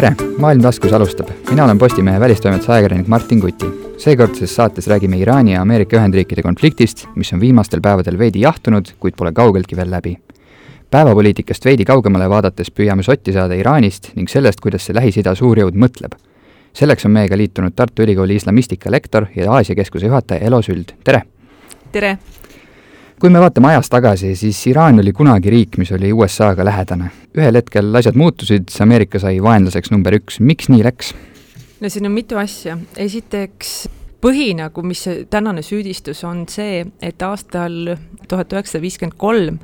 tere, Maailm taskus alustab. mina olen Postimehe välistoimetuse ajakirjanik Martin Kuti. seekordses saates räägime Iraani ja Ameerika Ühendriikide konfliktist, mis on viimastel päevadel veidi jahtunud, kuid pole kaugeltki veel läbi. päevapoliitikast veidi kaugemale vaadates püüame sotti saada Iraanist ning sellest, kuidas see Lähis-Ida suurjõud mõtleb. selleks on meiega liitunud Tartu Ülikooli islamistika lektor ja Aasia keskuse juhataja Elo Süld, tere! tere! Kui me vaatame ajas tagasi, siis Iraan oli kunagi riik, mis oli USA-ga lähedane. ühel hetkel asjad muutusid, Ameerika sai vaenlaseks number üks, miks nii läks? no siin on mitu asja, esiteks põhi nagu, mis tänane süüdistus on see, et aastal tuhat üheksasada viiskümmend kolm,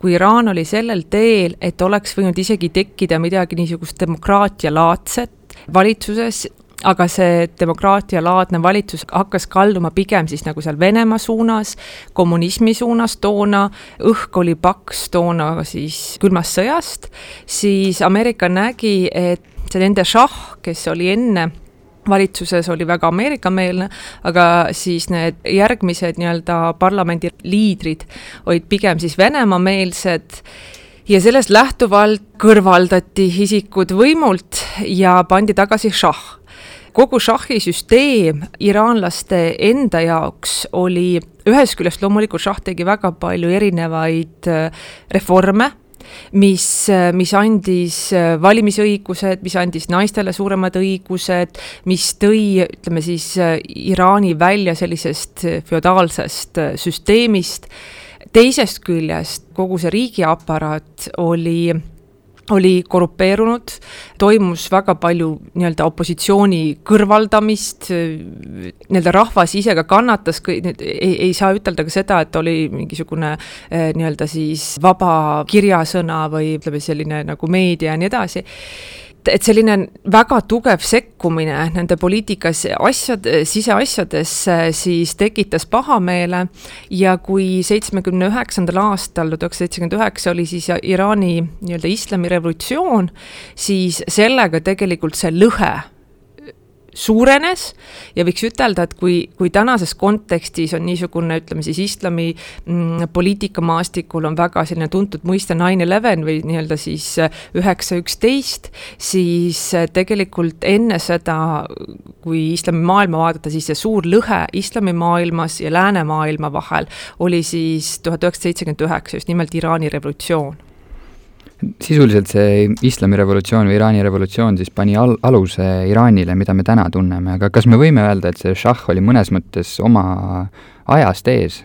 kui Iraan oli sellel teel, et oleks võinud isegi tekkida midagi niisugust demokraatialaadset valitsuses, aga see demokraatialaadne valitsus hakkas kalduma pigem siis nagu seal Venemaa suunas, kommunismi suunas toona, õhk oli paks toona siis külmast sõjast, siis Ameerika nägi, et see nende šah, kes oli enne valitsuses oli väga Ameerika-meelne, aga siis need järgmised nii-öelda parlamendi liidrid olid pigem siis Venemaa-meelsed ja sellest lähtuvalt kõrvaldati isikud võimult ja pandi tagasi šah kogu šahhisüsteem iraanlaste enda jaoks oli ühest küljest loomulikult šah tegi väga palju erinevaid äh, reforme mis, äh, mis andis äh, valimisõigused, mis andis naistele suuremad õigused, mis tõi, ütleme siis Iraani välja sellisest feodaalsest süsteemist. teisest küljest kogu see riigiaparaat oli oli korrupeerunud, toimus väga palju nii-öelda opositsiooni kõrvaldamist, nii-öelda rahvas ise ka kannatas, ei, ei saa ütelda ka seda, et oli mingisugune eh, nii-öelda siis vaba kirjasõna või ütleme, selline nagu meedia ja nii edasi et selline väga tugev sekkumine nende poliitikas asjad, siseasjadesse siis tekitas pahameele. Ja kui seitsmekümne üheksandal aastal, tuhat üheksasada seitsekümmend üheksa oli siis Iraani nii-öelda islamirevolutsioon, siis sellega tegelikult see lõhe suurenes ja võiks ütelda, et kui, kui tänases kontekstis on niisugune, ütleme siis islami mm, poliitikamaastikul on väga selline tuntud mõiste nine eleven või nii-öelda siis äh, üheksa üksteist, siis äh, tegelikult enne seda, kui islamimaailma vaadata, siis see suur lõhe islamimaailmas ja läänemaailma vahel oli siis tuhat üheksasada seitsekümmend üheksa, just nimelt Iraani revolutsioon sisuliselt see islamirevolutsioon või Iraani revolutsioon siis pani al-, aluse Iraanile, mida me täna tunneme, aga kas me võime öelda, et see šahh oli mõnes mõttes oma ajast ees?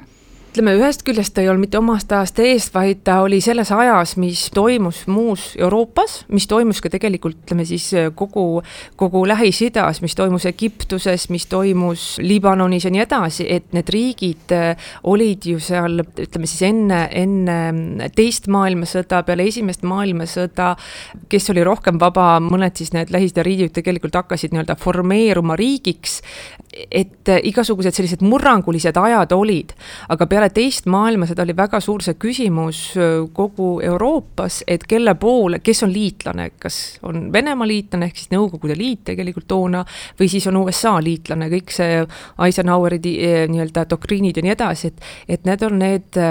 Ütleme, ühest küljest ta ei olnud mitte omast ajast ees, vaid ta oli selles ajas, mis toimus muus Euroopas, mis toimus ka tegelikult ütleme siis kogu, kogu Lähis-Idas, mis toimus Egiptuses, mis toimus Liibanonis ja nii edasi, et need riigid äh, olid ju seal ütleme siis enne, enne teist maailmasõda, peale esimest maailmasõda, kes oli rohkem vaba, mõned siis need Lähis-Ida riigid tegelikult hakkasid nii-öelda formeeruma riigiks, et äh, igasugused sellised murrangulised ajad olid, aga peale peale teist maailmasõda oli väga suur see küsimus kogu Euroopas, et kelle poole, kes on liitlane, kas on Venemaa liitlane ehk siis Nõukogude Liit tegelikult toona või siis on USA liitlane, kõik see Eisenhoweri nii-öelda doktriinid ja nii edasi, et, et need on need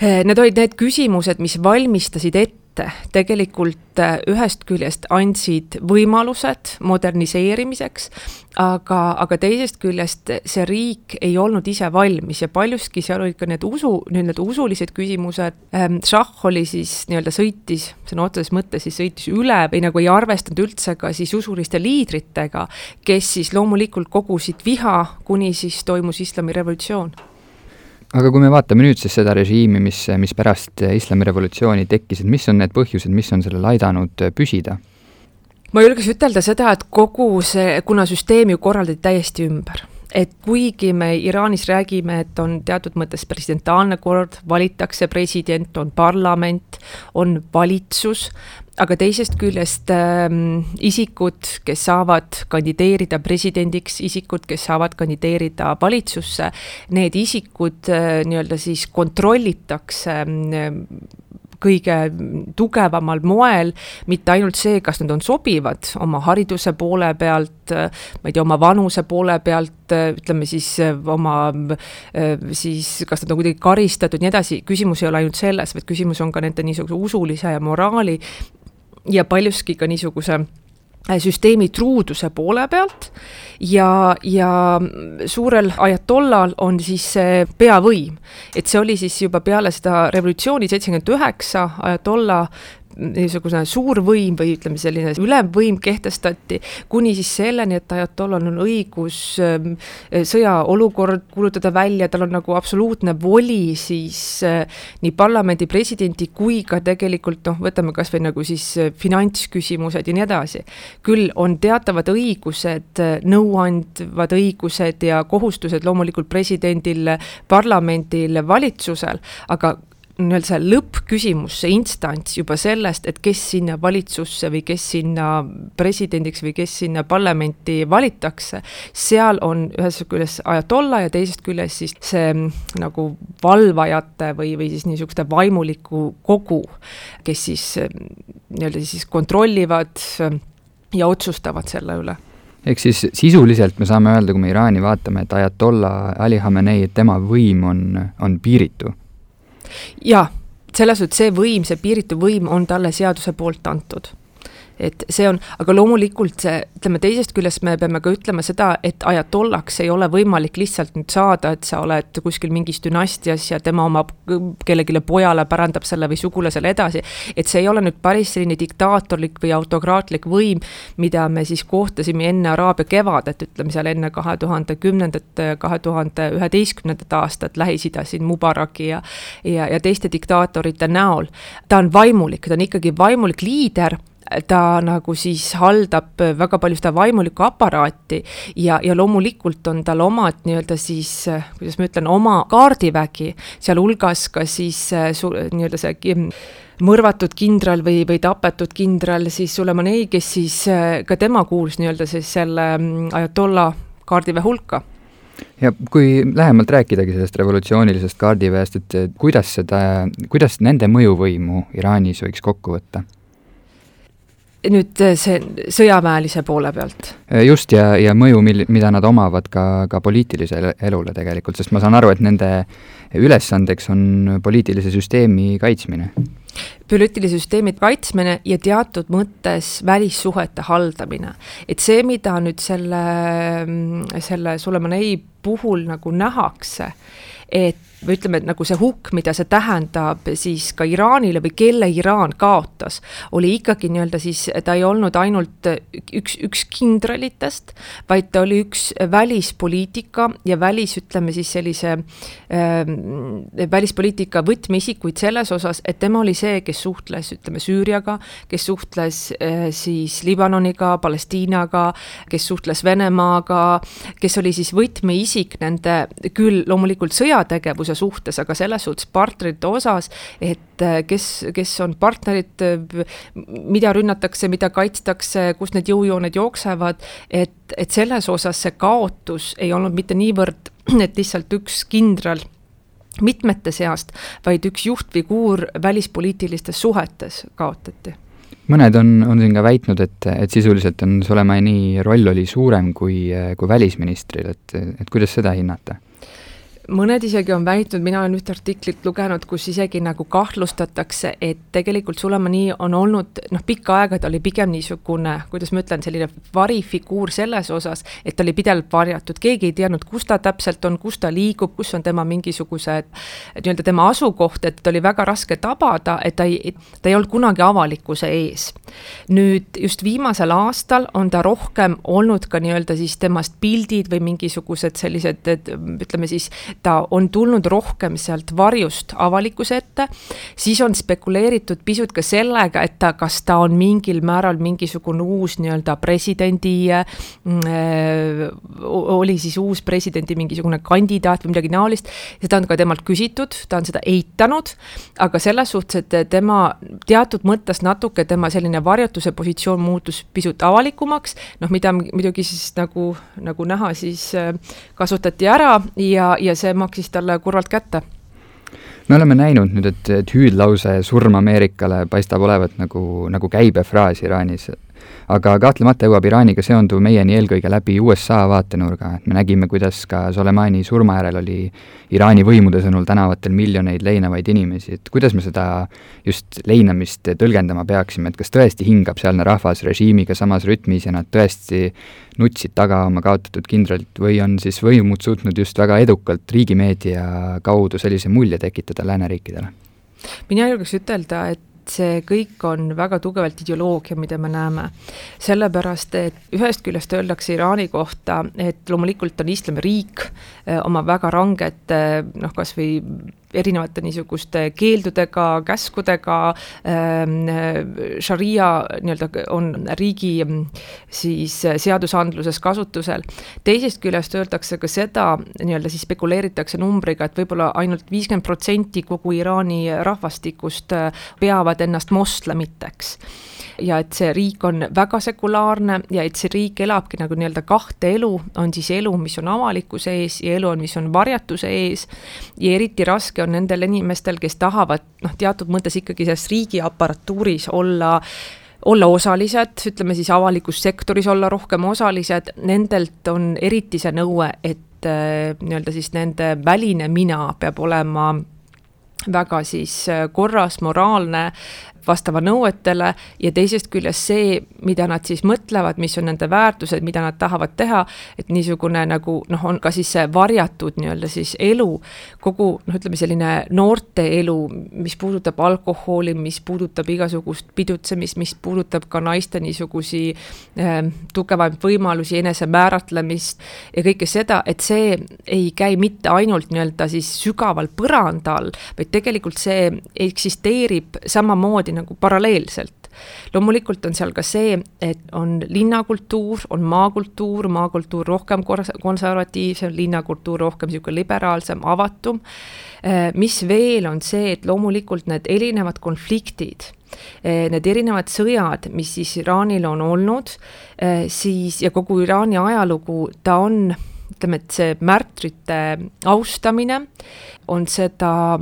Need olid need küsimused, mis valmistasid ette ette tegelikult äh, ühest küljest andsid võimalused moderniseerimiseks, aga, aga teisest küljest see riik ei olnud ise valmis ja paljuski seal olid ka need usu, need usulised küsimused. Ähm, šahh oli siis nii-öelda sõitis, sõna otseses mõttes siis sõitis üle või nagu ei arvestanud üldse ka siis usuliste liidritega, kes siis loomulikult kogusid viha, kuni siis toimus islamirevolutsioon aga kui me vaatame nüüd siis seda režiimi, mis, mis pärast islamirevolutsiooni tekkis, et mis on need põhjused, mis on sellel aidanud püsida? ma julgeks ütelda seda, et kogu see, kuna süsteem ju korraldati täiesti ümber et kuigi me Iraanis räägime, et on teatud mõttes presidentaalne kord, valitakse president, on parlament, on valitsus, aga teisest küljest äh, isikud, kes saavad kandideerida presidendiks, isikud, kes saavad kandideerida valitsusse, need isikud äh, nii-öelda siis kontrollitakse äh, kõige tugevamal moel, mitte ainult see, kas nad on sobivad oma hariduse poole pealt, ma ei tea, oma vanuse poole pealt, ütleme siis oma siis, kas nad on kuidagi karistatud, nii edasi, küsimus ei ole ainult selles, vaid küsimus on ka nende niisuguse usulise ja moraali ja paljuski ka niisuguse süsteemi truuduse poole pealt ja, ja suurel ajatollal on siis see peavõim. et see oli siis juba peale seda revolutsiooni seitsekümmend üheksa, ajatolla niisugune suur võim või ütleme, selline ülemvõim kehtestati, kuni siis selleni, et ajatollal on õigus ähm, sõjaolukord kuulutada välja, tal on nagu absoluutne voli siis äh, nii parlamendi presidenti kui ka tegelikult noh, võtame kas või nagu siis äh, finantsküsimused ja nii edasi. küll on teatavad õigused, äh, nõuandvad õigused ja kohustused loomulikult presidendil, parlamendil, valitsusel, aga nii-öelda see lõppküsimus, see instants juba sellest, et kes sinna valitsusse või kes sinna presidendiks või kes sinna parlamenti valitakse, seal on ühest küljest ajatolla ja teisest küljest siis see nagu valvajate või, või siis niisuguste vaimuliku kogu, kes siis nii-öelda siis kontrollivad ja otsustavad selle üle. Ehk siis sisuliselt me saame öelda, kui me Iraani vaatame, et ajatolla Ali Khamenei, et tema võim on, on piiritu jaa, selles suhtes see võim, see piiritu võim on talle seaduse poolt antud et see on, aga loomulikult see, ütleme teisest küljest me peame ka ütlema seda, et ajatollaks ei ole võimalik lihtsalt nüüd saada, et sa oled kuskil mingis dünastias ja tema oma kellelegi pojale pärandab selle või sugulasele edasi. et see ei ole nüüd päris selline diktaatorlik või autokraatlik võim, mida me siis kohtasime enne Araabia kevadet, ütleme seal enne kahe tuhande kümnendat, kahe tuhande üheteistkümnendat aastat Lähis-Idas siin Mubaraki ja ja, ja teiste diktaatorite näol. ta on vaimulik, ta on ikkagi vaimulik liider ta nagu siis haldab väga palju seda vaimulikku aparaati ja, ja loomulikult on tal omad nii-öelda siis, kuidas ma ütlen, oma kaardivägi, sealhulgas ka siis nii-öelda see mõrvatud kindral või, või tapetud kindral siis Sulemanei, kes siis ka tema kuulus nii-öelda siis selle mm, ajatolla kaardiväe hulka ja kui lähemalt rääkidagi sellest revolutsioonilisest kaardiväest, et kuidas seda, kuidas nende mõjuvõimu Iraanis võiks kokku võtta? Nüüd äh, see sõjaväelise poole pealt? Äh, just, ja, ja mõju, mil-, mida nad omavad ka, ka poliitilisele elule tegelikult, sest ma saan aru, et nende ülesandeks on poliitilise süsteemi kaitsmine. poliitilise süsteemi kaitsmine ja teatud mõttes välissuhete haldamine. et see, mida nüüd selle, selle Sulemanei puhul nagu nähakse, et või ütleme, et nagu see hukk, mida see tähendab siis ka Iraanile või kelle Iraan kaotas, oli ikkagi nii-öelda siis, ta ei olnud ainult üks, üks kindralitest, vaid ta oli üks välispoliitika ja välis, ütleme siis sellise äh, välispoliitika võtmeisikuid selles osas, et tema oli see, kes suhtles, ütleme, Süüriaga, kes suhtles äh, siis Liibanoniga, Palestiinaga, kes suhtles Venemaaga, kes oli siis võtmeisik nende küll loomulikult sõjategevuse tegevuse suhtes, aga selles suhtes partnerite osas, et äh, kes, kes on partnerid, mida rünnatakse, mida kaitstakse, kus need jõujooned jooksevad, et, et selles osas see kaotus ei olnud mitte niivõrd, et lihtsalt üks kindral mitmete seast, vaid üks juhtfiguur välispoliitilistes suhetes kaotati mõned on, on siin ka väitnud, et, et sisuliselt on Soleimani roll oli suurem kui, kui välisministril, et, et kuidas seda hinnata? Mõned isegi on väitnud, mina olen ühte artiklit lugenud, kus isegi nagu kahtlustatakse, et tegelikult Sulemani on olnud noh, pikka aega ta oli pigem niisugune, kuidas ma ütlen, selline varifiguur selles osas, et ta oli pidevalt varjatud, keegi ei teadnud, kus ta täpselt on, kus ta liigub, kus on tema mingisugused nii-öelda tema asukoht, et oli väga raske tabada, et ta ei, ta ei olnud kunagi avalikkuse ees. nüüd just viimasel aastal on ta rohkem olnud ka nii-öelda siis temast pildid või mingisugused sellised, ütleme siis ta on tulnud rohkem sealt varjust avalikkuse ette, siis on spekuleeritud pisut ka sellega, et ta, kas ta on mingil määral mingisugune uus nii-öelda presidendi äh,, oli siis uus presidendi mingisugune kandidaat või midagi näolist, seda on ka temalt küsitud, ta on seda eitanud, aga selles suhtes, et tema teatud mõttes natuke tema selline varjutuse positsioon muutus pisut avalikumaks, noh, mida muidugi siis nagu, nagu näha, siis äh, kasutati ära ja, ja see see maksis talle kurvalt kätte me oleme näinud nüüd, et, et hüüdlause surm Ameerikale paistab olevat nagu, nagu käibefraas Iraanis. Aga kahtlemata jõuab Iraaniga seonduv meieni eelkõige läbi USA vaatenurga, et me nägime, kuidas ka Soleimani surma järel oli Iraani võimude sõnul tänavatel miljoneid leinavaid inimesi, et kuidas me seda just leinamist tõlgendama peaksime, et kas tõesti hingab sealne rahvas režiimiga samas rütmis ja nad tõesti nutsid taga oma kaotatud kindralit või on siis võimud suutnud just väga edukalt riigimeedia kaudu sellise mulje tekitada lääneriikidele? mina julgeks ütelda, et see kõik on väga tugevalt ideoloogia, mida me näeme. sellepärast, et ühest küljest öeldakse Iraani kohta, et loomulikult on islamiriik eh, oma väga rangete noh, kas või erinevate niisuguste keeldudega, käskudega ähm,, šaria nii-öelda on riigi siis seadusandluses kasutusel. teisest küljest öeldakse ka seda, nii-öelda siis spekuleeritakse numbriga, et võib-olla ainult viiskümmend protsenti kogu Iraani rahvastikust peavad ennast moslemiteks ja et see riik on väga sekulaarne ja et see riik elabki nagu nii-öelda kahte elu, on siis elu, mis on avalikkuse ees ja elu on, mis on varjatuse ees. ja eriti raske on nendel inimestel, kes tahavad noh, teatud mõttes ikkagi selles riigiaparatuuris olla olla osalised, ütleme siis avalikus sektoris olla rohkem osalised, nendelt on eriti see nõue, et äh, nii-öelda siis nende väline mina peab olema väga siis äh, korras, moraalne, vastava nõuetele ja teisest küljest see, mida nad siis mõtlevad, mis on nende väärtused, mida nad tahavad teha, et niisugune nagu noh, on ka siis see varjatud nii-öelda siis elu, kogu noh, ütleme selline noorte elu, mis puudutab alkoholi, mis puudutab igasugust pidutsemist, mis puudutab ka naiste niisugusi äh, tugevaid võimalusi enesemääratlemist ja kõike seda, et see ei käi mitte ainult nii-öelda siis sügaval põrandal, vaid tegelikult see eksisteerib samamoodi nagu paralleelselt loomulikult on seal ka see, et on linnakultuur, on maakultuur, maakultuur rohkem konservatiivsem, linnakultuur rohkem niisugune liberaalsem, avatum. Äh, mis veel, on see, et loomulikult need erinevad konfliktid äh, need erinevad sõjad, mis siis Iraanil on olnud, äh, siis ja kogu Iraani ajalugu, ta on ütleme, et see märtrite austamine on seda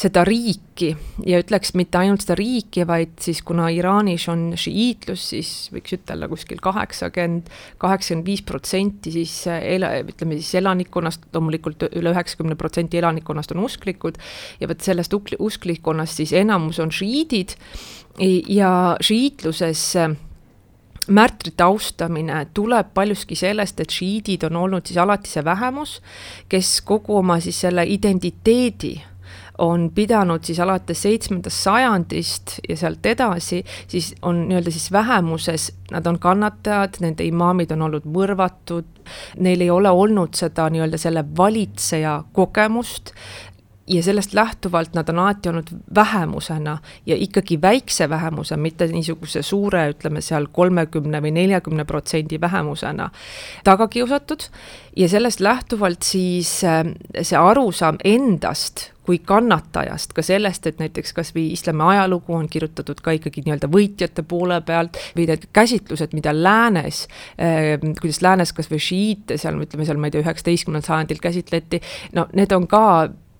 seda riiki ja ütleks mitte ainult seda riiki, vaid siis kuna Iraanis on šiiitlus, siis võiks ütelda kuskil kaheksakümmend, kaheksakümmend viis protsenti siis ela-, ütleme siis elanikkonnast, loomulikult üle üheksakümne protsendi elanikkonnast on usklikud ja vot sellest usklikkonnast siis enamus on šiiidid ja šiiitluses märtrite austamine tuleb paljuski sellest, et šiidid on olnud siis alati see vähemus, kes kogu oma siis selle identiteedi on pidanud siis alates seitsmendast sajandist ja sealt edasi, siis on nii-öelda siis vähemuses, nad on kannatajad, nende imaamid on olnud mõrvatud, neil ei ole olnud seda nii-öelda selle valitseja kogemust, ja sellest lähtuvalt nad on alati olnud vähemusena ja ikkagi väikse vähemuse, mitte niisuguse suure, ütleme seal kolmekümne või neljakümne protsendi vähemusena taga kiusatud ja sellest lähtuvalt siis äh, see arusaam endast kui kannatajast, ka sellest, et näiteks kas või islami ajalugu on kirjutatud ka ikkagi nii-öelda võitjate poole pealt või need käsitlused, mida läänes eh,, kuidas läänes kas või šiiite seal, ütleme seal, ma ei tea, üheksateistkümnendal sajandil käsitleti, no need on ka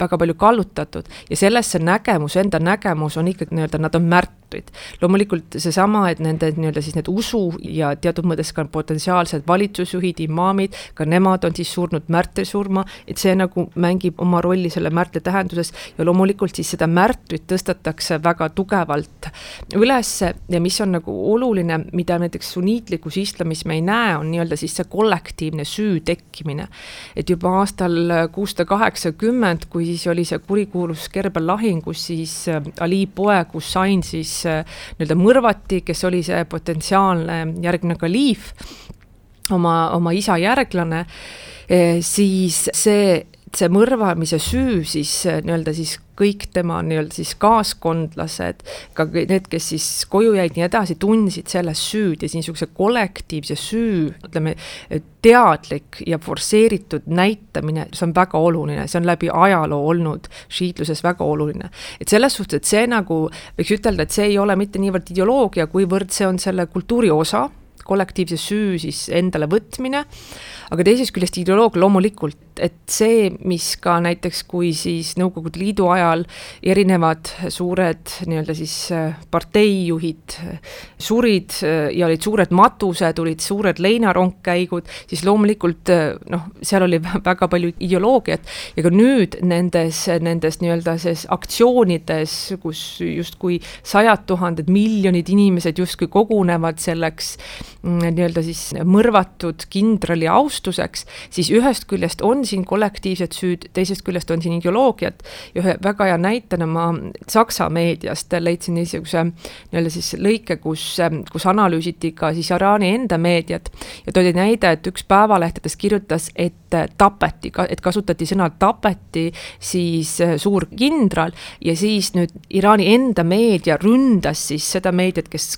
väga palju kallutatud. Ja selles see nägemus, enda nägemus on ikkagi nii-öelda, nad on märtrid. loomulikult seesama, et nende nii-öelda siis need usu ja teatud mõttes ka potentsiaalsed valitsusjuhid, imaamid, ka nemad on siis surnud märtrisurma, et see nagu mängib oma rolli selle märtri tähenduses ja loomulikult siis seda märtrit tõstetakse väga tugevalt ülesse ja mis on nagu oluline, mida näiteks sunniitlikus islamis me ei näe, on nii-öelda siis see kollektiivne süü tekkimine. et juba aastal kuussada kaheksakümmend, kui siis oli see kurikuulus Kerbel lahing, kus siis äh, Ali poeg Hussain siis äh, nii-öelda mõrvati, kes oli see potentsiaalne järgmine kaliif, oma, oma isa järglane, eh, siis see see mõrvamise süü siis äh, nii-öelda siis kõik tema nii-öelda siis kaaskondlased, ka need, kes siis koju jäid, nii edasi, tundsid selles süüd ja niisuguse kollektiivse süü, ütleme, teadlik ja forsseeritud näitamine, see on väga oluline, see on läbi ajaloo olnud šiitluses väga oluline. et selles suhtes, et see nagu võiks ütelda, et see ei ole mitte niivõrd ideoloogia, kuivõrd see on selle kultuuri osa kollektiivse süü siis endale võtmine, aga teisest küljest ideoloogia loomulikult et see, mis ka näiteks, kui siis Nõukogude Liidu ajal erinevad suured nii-öelda siis äh, parteijuhid surid ja olid suured matused, olid suured leinarongkäigud, siis loomulikult noh, seal oli väga palju ideoloogiat. Ja ka nüüd nendes, nendes nii-öelda siis aktsioonides, kus justkui sajad tuhanded, miljonid inimesed justkui kogunevad selleks nii-öelda siis mõrvatud kindrali austuseks, siis ühest küljest on siin kollektiivsed süüd, teisest küljest on siin ideoloogiat ühe väga hea näitena ma Saksa meediast leidsin niisuguse nii-öelda siis lõike, kus, kus analüüsiti ka siis Iraani enda meediat. Ja toodi näide, et üks päevalehtedest kirjutas, et tapeti, et kasutati sõna tapeti siis suur kindral. Ja siis nüüd Iraani enda meedia ründas siis seda meediat, kes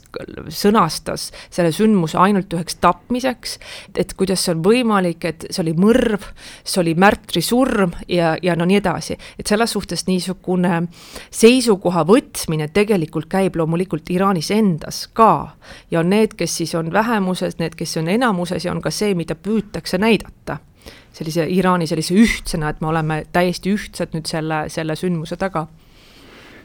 sõnastas selle sündmuse ainult üheks tapmiseks, et kuidas see on võimalik, et see oli mõrv, see oli märtrisurm ja, ja no nii edasi. et selles suhtes niisugune seisukoha võtmine tegelikult käib loomulikult Iraanis endas ka. Ja on need, kes siis on vähemuses, need, kes on enamuses ja on ka see, mida püütakse näidata. Sellise Iraani sellise ühtsena, et me oleme täiesti ühtsed nüüd selle, selle sündmuse taga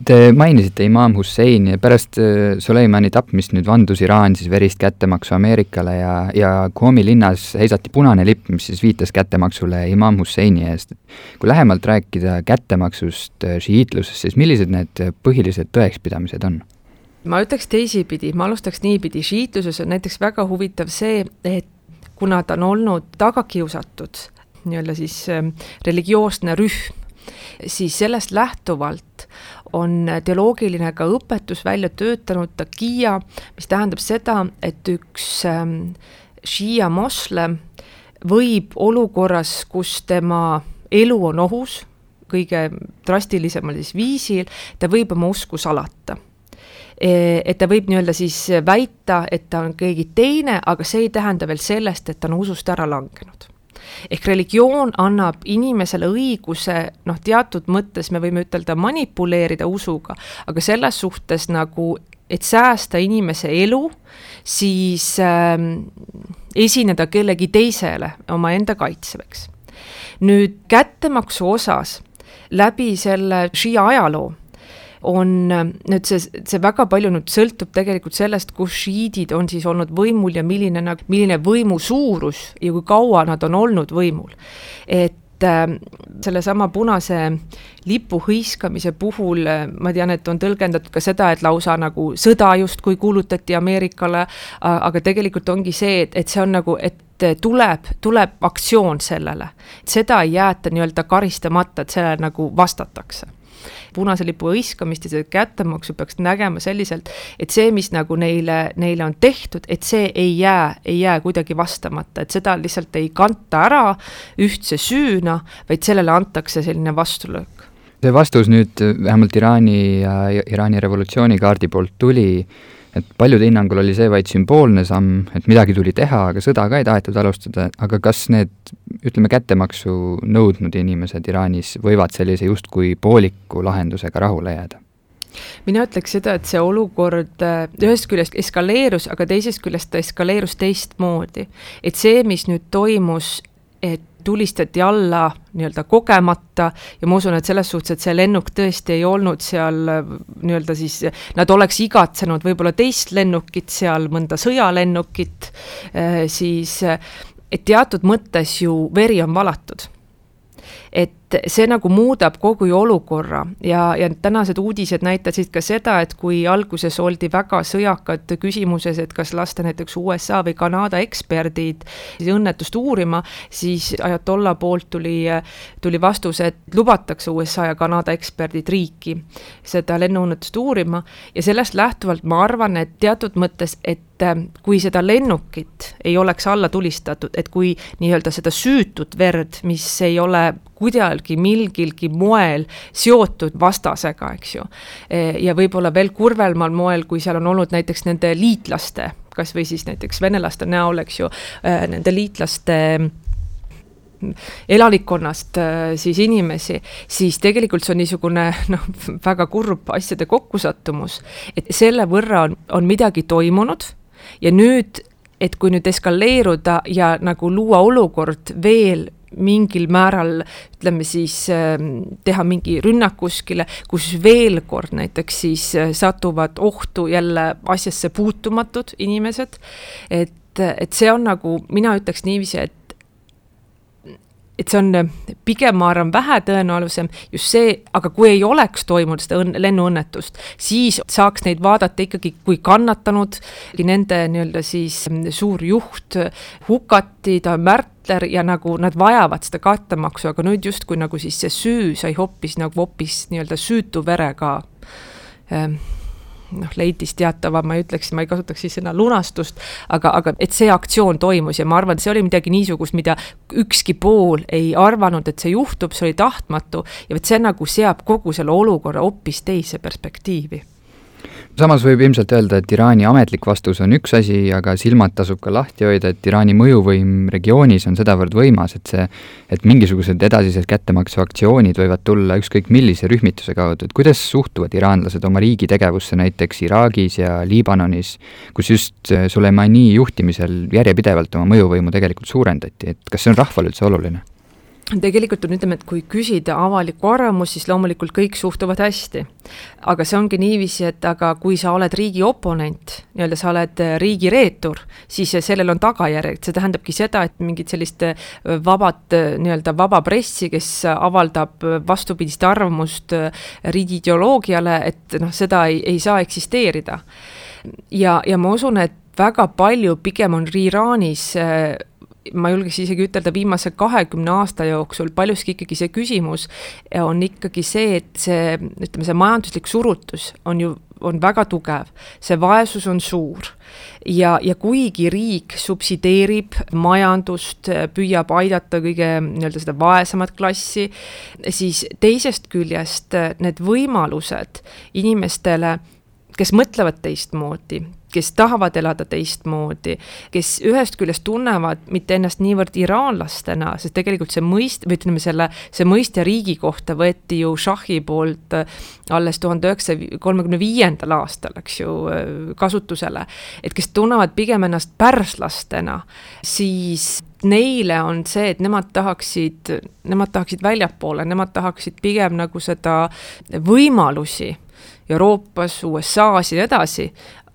Te mainisite imaam Husseini ja pärast äh, Soleimani tapmist nüüd vandus Iraan siis verist kättemaksu Ameerikale ja, ja Qumi linnas heisati punane lipp, mis siis viitas kättemaksule imaam Husseini eest. kui lähemalt rääkida kättemaksust äh, šiiitlusest, siis millised need põhilised tõekspidamised on? ma ütleks teisipidi, ma alustaks niipidi, šiitluses on näiteks väga huvitav see, et kuna ta on olnud tagakiusatud, nii-öelda siis äh, religioosne rühm, siis sellest lähtuvalt on teoloogiline ka õpetus välja töötanud takia, mis tähendab seda, et üks ähm, šiia moslem võib olukorras, kus tema elu on ohus, kõige drastilisemal siis viisil, ta võib oma usku salata. E, et ta võib nii-öelda siis väita, et ta on keegi teine, aga see ei tähenda veel sellest, et ta on usust ära langenud ehk religioon annab inimesele õiguse noh, teatud mõttes me võime ütelda manipuleerida usuga, aga selles suhtes nagu, et säästa inimese elu, siis äh, esineda kellegi teisele omaenda kaitseveks. nüüd kättemaksu osas läbi selle Shia ajaloo on nüüd see, see väga palju nüüd sõltub tegelikult sellest, kus šiidid on siis olnud võimul ja milline milline võimu suurus ja kui kaua nad on olnud võimul. et äh, sellesama punase lipu hõiskamise puhul ma tean, et on tõlgendatud ka seda, et lausa nagu sõda justkui kuulutati Ameerikale, aga tegelikult ongi see, et, et see on nagu, et tuleb, tuleb aktsioon sellele. seda ei jäeta nii-öelda karistamata, et sellele nagu vastatakse punase lipu hõiskamist ja seda kättemaksu peaks nägema selliselt, et see, mis nagu neile, neile on tehtud, et see ei jää, ei jää kuidagi vastamata, et seda lihtsalt ei kanta ära ühtse süüna, vaid sellele antakse selline vastulöök. see vastus nüüd vähemalt Iraani ja Iraani revolutsioonikaardi poolt tuli et paljude hinnangul oli see vaid sümboolne samm, et midagi tuli teha, aga sõda ka ei tahetud alustada, aga kas need ütleme, kättemaksu nõudnud inimesed Iraanis võivad sellise justkui pooliku lahendusega rahule jääda? mina ütleks seda, et see olukord äh, ühest küljest eskaleerus, aga teisest küljest ta eskaleerus teistmoodi. et see, mis nüüd toimus, et tulistati alla nii-öelda kogemata ja ma usun, et selles suhtes, et see lennuk tõesti ei olnud seal nii-öelda siis, nad oleks igatsenud võib-olla teist lennukit seal, mõnda sõjalennukit, eh, siis et teatud mõttes ju veri on valatud. et see nagu muudab kogu olukorra. Ja, ja tänased uudised näitasid ka seda, et kui alguses oldi väga sõjakad küsimuses, et kas lasta näiteks USA või Kanada eksperdid õnnetust uurima, siis ajatolla poolt tuli, tuli vastus, et lubatakse USA ja Kanada eksperdid riiki seda lennuõnnetust uurima. Ja sellest lähtuvalt ma arvan, et teatud mõttes, et kui seda lennukit ei oleks alla tulistatud, et kui nii-öelda seda süütut verd, mis ei ole kuidagi mingilgi moel seotud vastasega, eks ju. E, ja võib-olla veel kurvemal moel, kui seal on olnud näiteks nende liitlaste, kas või siis näiteks venelaste näol, eks ju, e, nende liitlaste elanikkonnast e, siis inimesi, siis tegelikult see on niisugune noh, väga kurb asjade kokkusattumus, et selle võrra on, on midagi toimunud ja nüüd, et kui nüüd eskaleeruda ja nagu luua olukord veel mingil määral ütleme siis teha mingi rünnak kuskile, kus veel kord näiteks siis satuvad ohtu jälle asjasse puutumatud inimesed, et et see on nagu, mina ütleks niiviisi, et et see on äh, pigem, ma arvan, vähetõenäolisem just see, aga kui ei oleks toimunud seda õnn, lennuõnnetust, siis saaks neid vaadata ikkagi kui kannatanud, nende nii-öelda siis mm, suur juht hukati, ta märtler ja nagu nad vajavad seda kattemaksu, aga nüüd justkui nagu siis see süü sai hoopis nagu hoopis nii-öelda süütu verega ähm, noh, leidis teatava, ma ei ütleks, ma ei kasutaks siis sõna lunastust, aga, aga et see aktsioon toimus ja ma arvan, et see oli midagi niisugust, mida ükski pool ei arvanud, et see juhtub, see oli tahtmatu ja vot see nagu seab kogu selle olukorra hoopis teise perspektiivi samas võib ilmselt öelda, et Iraani ametlik vastus on üks asi, aga silmad tasub ka lahti hoida, et Iraani mõjuvõim regioonis on sedavõrd võimas, et see, et mingisugused edasised kättemaksuaktsioonid võivad tulla ükskõik millise rühmituse kaudu, et kuidas suhtuvad iraanlased oma riigi tegevusse näiteks Iraagis ja Liibanonis, kus just Suleimani juhtimisel järjepidevalt oma mõjuvõimu tegelikult suurendati, et kas see on rahvale üldse oluline? Tegelikult on, ütleme, et kui küsida avalikku arvamust, siis loomulikult kõik suhtuvad hästi. aga see ongi niiviisi, et aga kui sa oled riigi oponent, nii-öelda sa oled riigi reetur, siis sellel on tagajärjed, see tähendabki seda, et mingit sellist vabat, nii-öelda vaba pressi, kes avaldab vastupidist arvamust riigi ideoloogiale, et noh, seda ei, ei saa eksisteerida. ja, ja ma usun, et väga palju pigem on Iraanis ma julgeks isegi ütelda, viimase kahekümne aasta jooksul paljuski ikkagi see küsimus on ikkagi see, et see, ütleme, see majanduslik surutus on ju, on väga tugev, see vaesus on suur. ja, ja kuigi riik subsideerib majandust, püüab aidata kõige nii-öelda seda vaesemat klassi, siis teisest küljest need võimalused inimestele, kes mõtlevad teistmoodi, kes tahavad elada teistmoodi, kes ühest küljest tunnevad mitte ennast niivõrd iraanlastena, sest tegelikult see mõist-, või ütleme selle, see mõiste riigi kohta võeti ju Šahi poolt äh, alles tuhande üheksasaja kolmekümne viiendal aastal, eks ju, äh, kasutusele. et kes tunnevad pigem ennast pärslastena, siis neile on see, et nemad tahaksid, nemad tahaksid väljapoole, nemad tahaksid pigem nagu seda võimalusi Euroopas, USA-s ja nii edasi,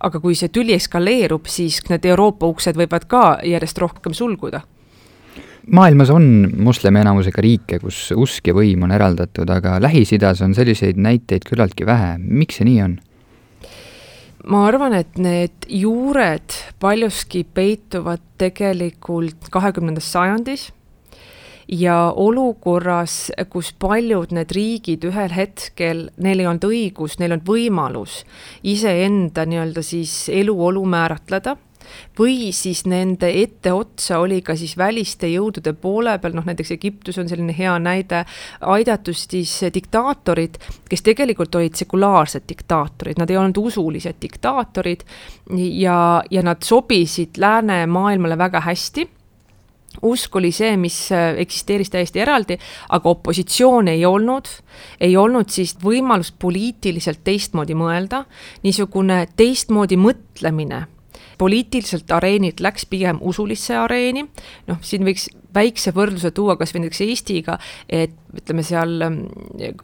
aga kui see tüli eskaleerub, siis need Euroopa uksed võivad ka järjest rohkem sulguda. Maailmas on moslemi enamusega riike, kus usk ja võim on eraldatud, aga Lähis-Idas on selliseid näiteid küllaltki vähe, miks see nii on? ma arvan, et need juured paljuski peituvad tegelikult kahekümnendas sajandis ja olukorras, kus paljud need riigid ühel hetkel, neil ei olnud õigus, neil on võimalus iseenda nii-öelda siis eluolu määratleda või siis nende etteotsa oli ka siis väliste jõudude poole peal, noh näiteks Egiptus on selline hea näide, aidatud siis diktaatorid, kes tegelikult olid sekulaarsed diktaatorid, nad ei olnud usulised diktaatorid ja, ja nad sobisid läänemaailmale väga hästi usk oli see, mis äh, eksisteeris täiesti eraldi, aga opositsioon ei olnud, ei olnud siis võimalust poliitiliselt teistmoodi mõelda, niisugune teistmoodi mõtlemine. Poliitiliselt areenilt läks pigem usulisse areeni, noh, siin võiks väikse võrdluse tuua kas või näiteks Eestiga, et ütleme seal ähm,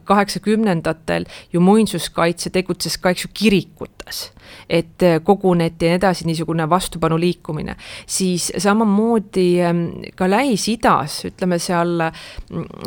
kaheksakümnendatel ju muinsuskaitse tegutses ka, eks ju, kirikutes. et äh, koguneti ja nii edasi, niisugune vastupanu liikumine. siis samamoodi ähm, ka Lähis-Idas, ütleme seal, äh,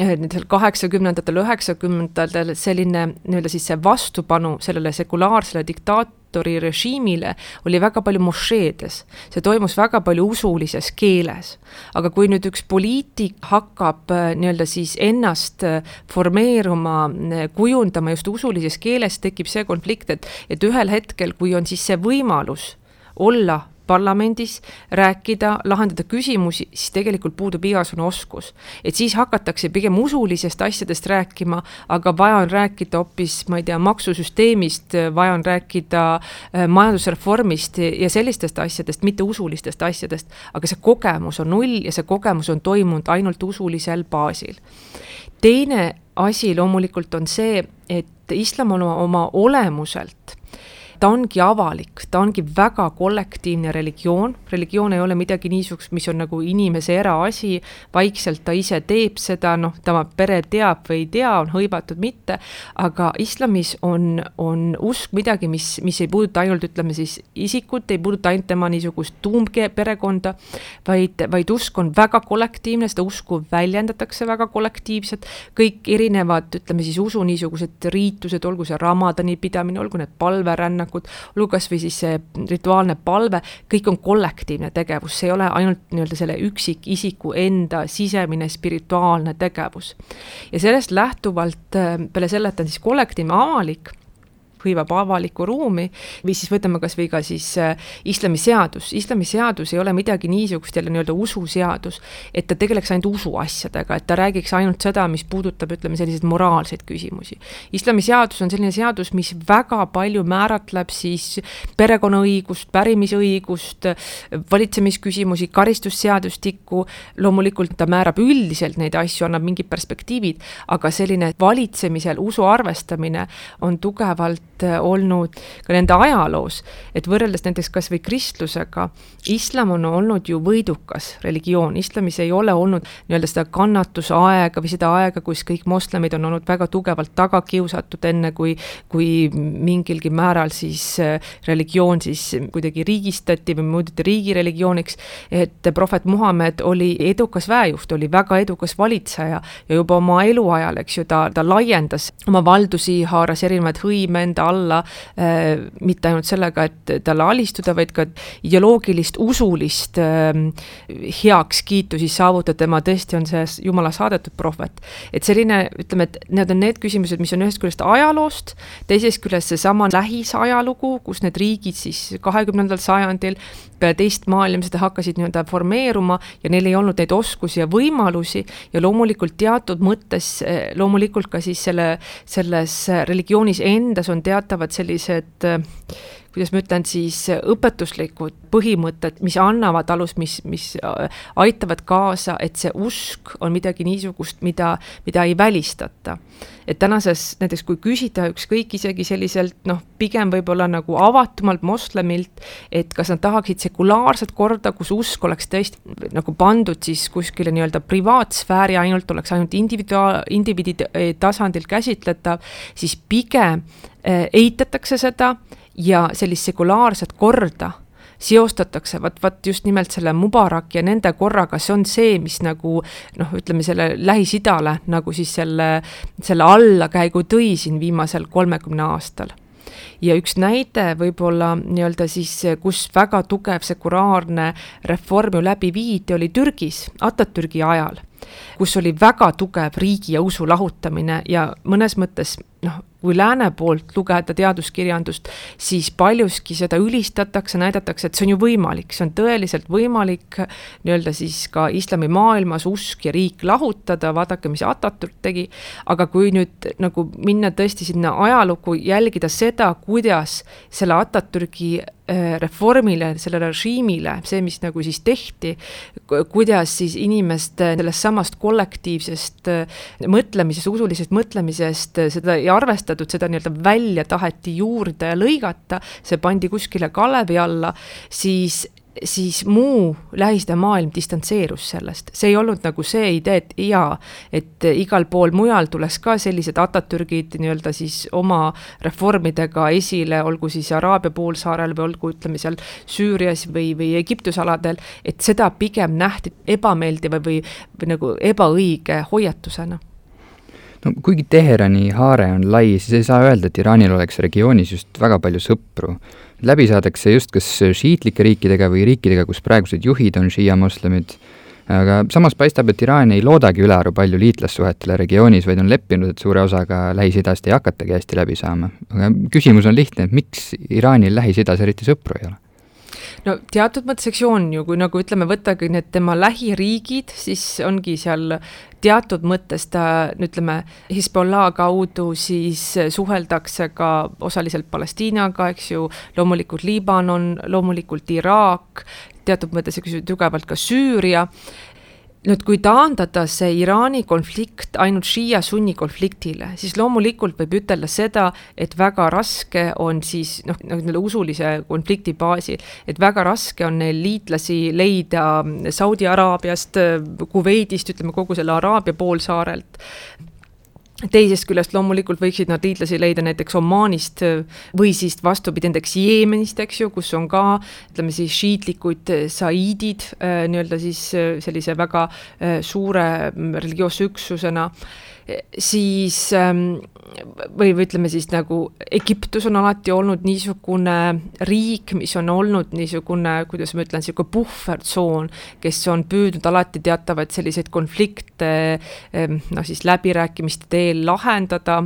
seal kaheksakümnendatel, üheksakümnendatel selline nii-öelda siis see vastupanu sellele sekulaarsele diktaat-, diktaatori režiimile oli väga palju mošeedes. see toimus väga palju usulises keeles. aga kui nüüd üks poliitik hakkab äh, nii-öelda siis ennast äh, formeeruma, äh, kujundama just usulises keeles, tekib see konflikt, et, et ühel hetkel, kui on siis see võimalus olla parlamendis rääkida, lahendada küsimusi, siis tegelikult puudub igasugune oskus. et siis hakatakse pigem usulisest asjadest rääkima, aga vaja on rääkida hoopis, ma ei tea, maksusüsteemist, vaja on rääkida äh, majandusreformist ja sellistest asjadest, mitte usulistest asjadest. aga see kogemus on null ja see kogemus on toimunud ainult usulisel baasil. Teine asi loomulikult on see, et islam on oma olemuselt ta ongi avalik, ta ongi väga kollektiivne religioon, religioon ei ole midagi niisugust, mis on nagu inimese eraasi, vaikselt ta ise teeb seda, noh, tema pere teab või ei tea, on hõivatud, mitte, aga islamis on, on usk midagi, mis, mis ei puuduta ainult, ütleme siis, isikut, ei puuduta ainult tema niisugust tuumperekonda, vaid, vaid usk on väga kollektiivne, seda usku väljendatakse väga kollektiivselt, kõik erinevad, ütleme siis usu niisugused riitused, olgu see ramadani pidamine, olgu need palverännakud, olgu kas või siis see rituaalne palve, kõik on kollektiivne tegevus, see ei ole ainult nii-öelda selle üksikisiku enda sisemine spirituaalne tegevus. ja sellest lähtuvalt äh, peale selle, et ta on siis kollektiivne, avalik hõivab avalikku ruumi või siis võtame kas või ka siis äh, islamiseadus, islamiseadus ei ole midagi niisugust jälle nii-öelda ususeadus, et ta tegeleks ainult usuasjadega, et ta räägiks ainult seda, mis puudutab, ütleme, selliseid moraalseid küsimusi. islamiseadus on selline seadus, mis väga palju määratleb siis perekonnaõigust, pärimisõigust, valitsemisküsimusi, karistusseadustikku, loomulikult ta määrab üldiselt neid asju, annab mingid perspektiivid, aga selline valitsemisel usu arvestamine on tugevalt Äh, olnud ka nende ajaloos, et võrreldes näiteks kas või kristlusega, islam on olnud ju võidukas religioon, islamis ei ole olnud nii-öelda seda kannatusaega või seda aega, kus kõik moslemid on olnud väga tugevalt taga kiusatud, enne kui, kui mingilgi määral siis äh, religioon siis kuidagi riigistati või muudeti riigireligiooniks, et prohvet Muhamed oli edukas väejuht, oli väga edukas valitseja ja juba oma eluajal, eks ju, ta, ta laiendas oma valdusi, haaras erinevaid hõime enda alla äh,, mitte ainult sellega, et talle alistuda, vaid ka ideoloogilist, usulist äh, heakskiitu siis saavutada, tema tõesti on see jumala saadetud prohvet. et selline, ütleme, et need on need küsimused, mis on ühest küljest ajaloost, teisest küljest seesama lähisajalugu, kus need riigid siis kahekümnendal sajandil peale teist maailmasõda hakkasid nii-öelda formeeruma ja neil ei olnud neid oskusi ja võimalusi ja loomulikult teatud mõttes, loomulikult ka siis selle, selles religioonis endas on teatavad sellised kuidas ma ütlen siis, õpetuslikud põhimõtted, mis annavad alust, mis, mis aitavad kaasa, et see usk on midagi niisugust, mida, mida ei välistata. et tänases näiteks, kui küsida ükskõik isegi selliselt noh, pigem võib-olla nagu avatumalt moslemilt, et kas nad tahaksid sekulaarset korda, kus usk oleks tõesti nagu pandud siis kuskile nii-öelda privaatsfääri, ainult oleks ainult individuaal, indiviidi tasandil käsitletav, siis pigem äh, eitatakse seda ja sellist sekulaarset korda seostatakse vot, vot just nimelt selle Mubarak ja nende korraga, see on see, mis nagu noh, ütleme selle Lähis-Idale nagu siis selle, selle allakäigu tõi siin viimasel kolmekümne aastal. Ja üks näide võib-olla nii-öelda siis, kus väga tugev sekulaarne reform ju läbi viidi, oli Türgis Atatürgi ajal, kus oli väga tugev riigi ja usu lahutamine ja mõnes mõttes noh, kui lääne poolt lugeda teaduskirjandust, siis paljuski seda ülistatakse, näidatakse, et see on ju võimalik, see on tõeliselt võimalik nii-öelda siis ka islamimaailmas usk ja riik lahutada, vaadake, mis Atatürk tegi, aga kui nüüd nagu minna tõesti sinna ajalukku, jälgida seda, kuidas selle Atatürgi reformile, sellele režiimile, see, mis nagu siis tehti, kuidas siis inimeste sellest samast kollektiivsest äh, mõtlemisest, usulisest mõtlemisest seda ei arvestatud, seda nii-öelda välja taheti juurde lõigata, see pandi kuskile kalevi alla, siis siis muu Lähis-Ida maailm distantseerus sellest, see ei olnud nagu see idee, et jaa, et igal pool mujal tuleks ka sellised Atatürgid nii-öelda siis oma reformidega esile, olgu siis Araabia poolsaarel või olgu, ütleme seal Süürias või, või Egiptuse aladel, et seda pigem nähti ebameeldiva või, või nagu ebaõige hoiatusena no kuigi Teherani haare on lai, siis ei saa öelda, et Iraanil oleks regioonis just väga palju sõpru. läbi saadakse just kas šiitlike riikidega või riikidega, kus praegused juhid on šiia-moslemid, aga samas paistab, et Iraan ei loodagi ülearu palju liitlassuhetele regioonis, vaid on leppinud, et suure osaga Lähis-Idast ei hakatagi hästi läbi saama. aga küsimus on lihtne, et miks Iraanil Lähis-Idas eriti sõpru ei ole? No teatud mõttes, eks ju on ju, kui nagu ütleme, võttagi need tema lähiriigid, siis ongi seal teatud mõttes ta, ütleme, Hezbollah kaudu siis suheldakse ka osaliselt Palestiinaga, eks ju, loomulikult Liibanon, loomulikult Iraak, teatud mõttes, eks ju, tugevalt ka Süüria nüüd, kui taandada see Iraani konflikt ainult Shia sunni konfliktile, siis loomulikult võib ütelda seda, et väga raske on siis noh, nii-öelda usulise konflikti baasil, et väga raske on neil liitlasi leida Saudi Araabiast, Kuveidist, ütleme kogu selle Araabia poolsaarelt teisest küljest loomulikult võiksid nad liitlasi leida näiteks Omaanist või siis vastupidi näiteks Jeemenist, eks ju, kus on ka ütleme siis šiitlikud saiidid nii-öelda siis sellise väga suure religioosse üksusena siis ähm, või, või ütleme siis nagu Egiptus on alati olnud niisugune riik, mis on olnud niisugune, kuidas ma ütlen, niisugune puhvertsoon, kes on püüdnud alati teatavaid selliseid konflikte ähm, noh, siis läbirääkimiste teel lahendada,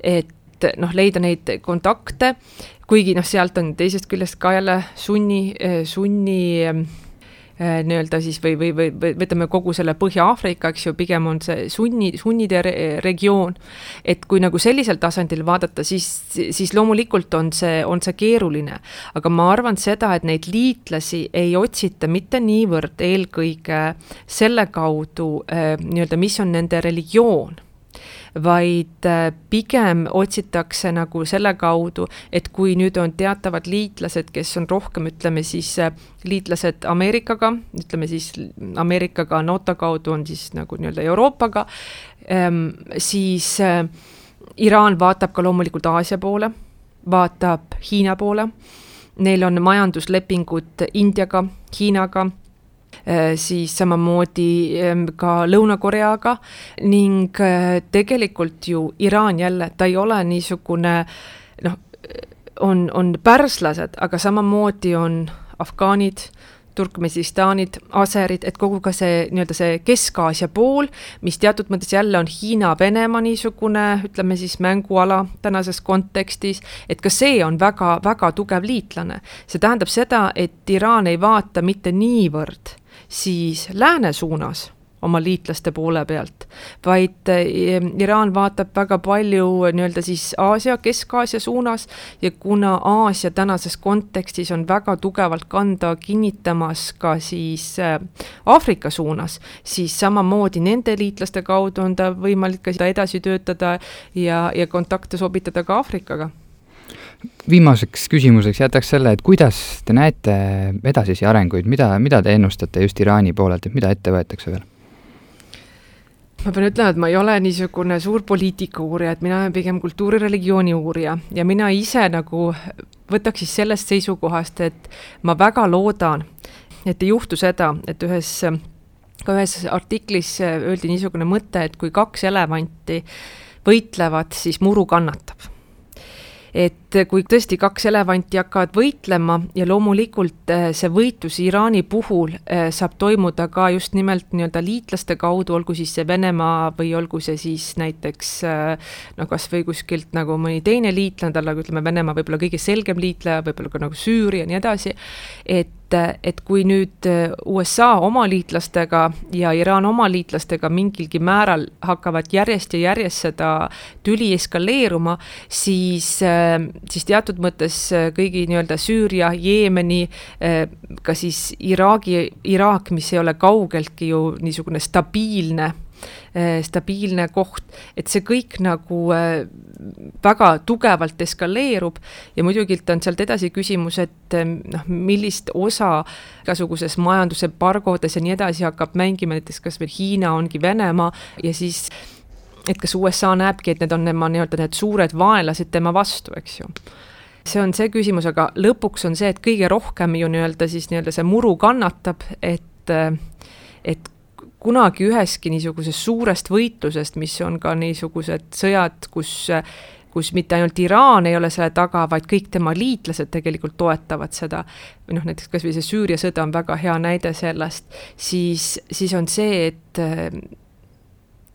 et noh, leida neid kontakte, kuigi noh, sealt on teisest küljest ka jälle sunni, sunni ähm, Äh, nii-öelda siis või, või, või, või võtame kogu selle Põhja-Aafrika, eks ju, pigem on see sunni, sunnide re regioon. et kui nagu sellisel tasandil vaadata, siis, siis loomulikult on see, on see keeruline. aga ma arvan seda, et neid liitlasi ei otsita mitte niivõrd eelkõige selle kaudu äh, nii-öelda, mis on nende religioon vaid äh, pigem otsitakse nagu selle kaudu, et kui nüüd on teatavad liitlased, kes on rohkem, ütleme siis äh, liitlased Ameerikaga, ütleme siis Ameerikaga NATO kaudu on siis nagu nii-öelda Euroopaga, ähm, siis äh, Iraan vaatab ka loomulikult Aasia poole, vaatab Hiina poole, neil on majanduslepingud Indiaga, Hiinaga siis samamoodi ähm, ka Lõuna-Koreaga ning äh, tegelikult ju Iraan jälle, ta ei ole niisugune noh, on, on pärslased, aga samamoodi on afgaanid, Turkmenistanid, aserid, et kogu ka see nii-öelda see Kesk-Aasia pool, mis teatud mõttes jälle on Hiina-Venemaa niisugune, ütleme siis mänguala tänases kontekstis, et ka see on väga-väga tugev liitlane. see tähendab seda, et Iraan ei vaata mitte niivõrd siis lääne suunas oma liitlaste poole pealt, vaid eh, Iraan vaatab väga palju nii-öelda siis Aasia, Kesk-Aasia suunas ja kuna Aasia tänases kontekstis on väga tugevalt kanda kinnitamas ka siis eh, Aafrika suunas, siis samamoodi nende liitlaste kaudu on ta võimalik ka seda edasi töötada ja, ja kontakte sobitada ka Aafrikaga viimaseks küsimuseks jätaks selle, et kuidas te näete edasisi arenguid, mida, mida te ennustate just Iraani poolelt, et mida ette võetakse veel? ma pean ütlema, et ma ei ole niisugune suur poliitika uurija, et mina olen pigem kultuurireligiooni uurija ja mina ise nagu võtaks siis sellest seisukohast, et ma väga loodan, et ei juhtu seda, et ühes, ka ühes artiklis öeldi niisugune mõte, et kui kaks elevanti võitlevad, siis muru kannatab et kui tõesti kaks elevanti hakkavad võitlema ja loomulikult äh, see võitlus Iraani puhul äh, saab toimuda ka just nimelt nii-öelda liitlaste kaudu, olgu siis see Venemaa või olgu see siis näiteks äh, no kas või kuskilt nagu mõni teine liitlane, tal nagu ütleme, Venemaa võib-olla kõige selgem liitleja, võib-olla ka nagu Süüria ja nii edasi, et et, kui nüüd USA oma liitlastega ja Iraan oma liitlastega mingilgi määral hakkavad järjest ja järjest seda tüli eskaleeruma, siis, siis teatud mõttes kõigi nii-öelda Süüria, Jeemeni, ka siis Iraagi, Iraak, mis ei ole kaugeltki ju niisugune stabiilne stabiilne koht, et see kõik nagu eh, väga tugevalt eskaleerub ja muidugi on sealt edasi küsimus, et eh, noh, millist osa igasuguses majandusembargodes ja nii edasi hakkab mängima näiteks kas veel Hiina ongi Venemaa ja siis et kas USA näebki, et need on tema nii-öelda need suured vaenlased tema vastu, eks ju. See on see küsimus, aga lõpuks on see, et kõige rohkem ju nii-öelda siis nii-öelda see muru kannatab, et et kunagi ühestki niisugusest suurest võitlusest, mis on ka niisugused sõjad, kus kus mitte ainult Iraan ei ole selle taga, vaid kõik tema liitlased tegelikult toetavad seda, või noh, näiteks kas või see Süüria sõda on väga hea näide sellest, siis, siis on see, et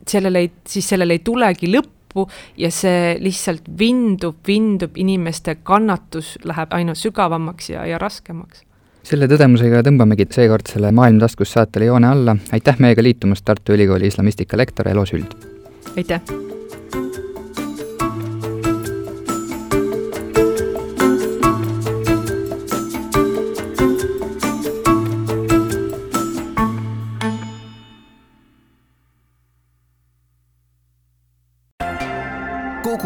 sellele ei, siis sellele ei tulegi lõppu ja see lihtsalt vindub, vindub, inimeste kannatus läheb aina sügavamaks ja, ja raskemaks selle tõdemusega tõmbamegi seekordsele Maailm taskus saatele joone alla, aitäh meiega liitumast, Tartu Ülikooli islamistika lektor Elo Sült! aitäh!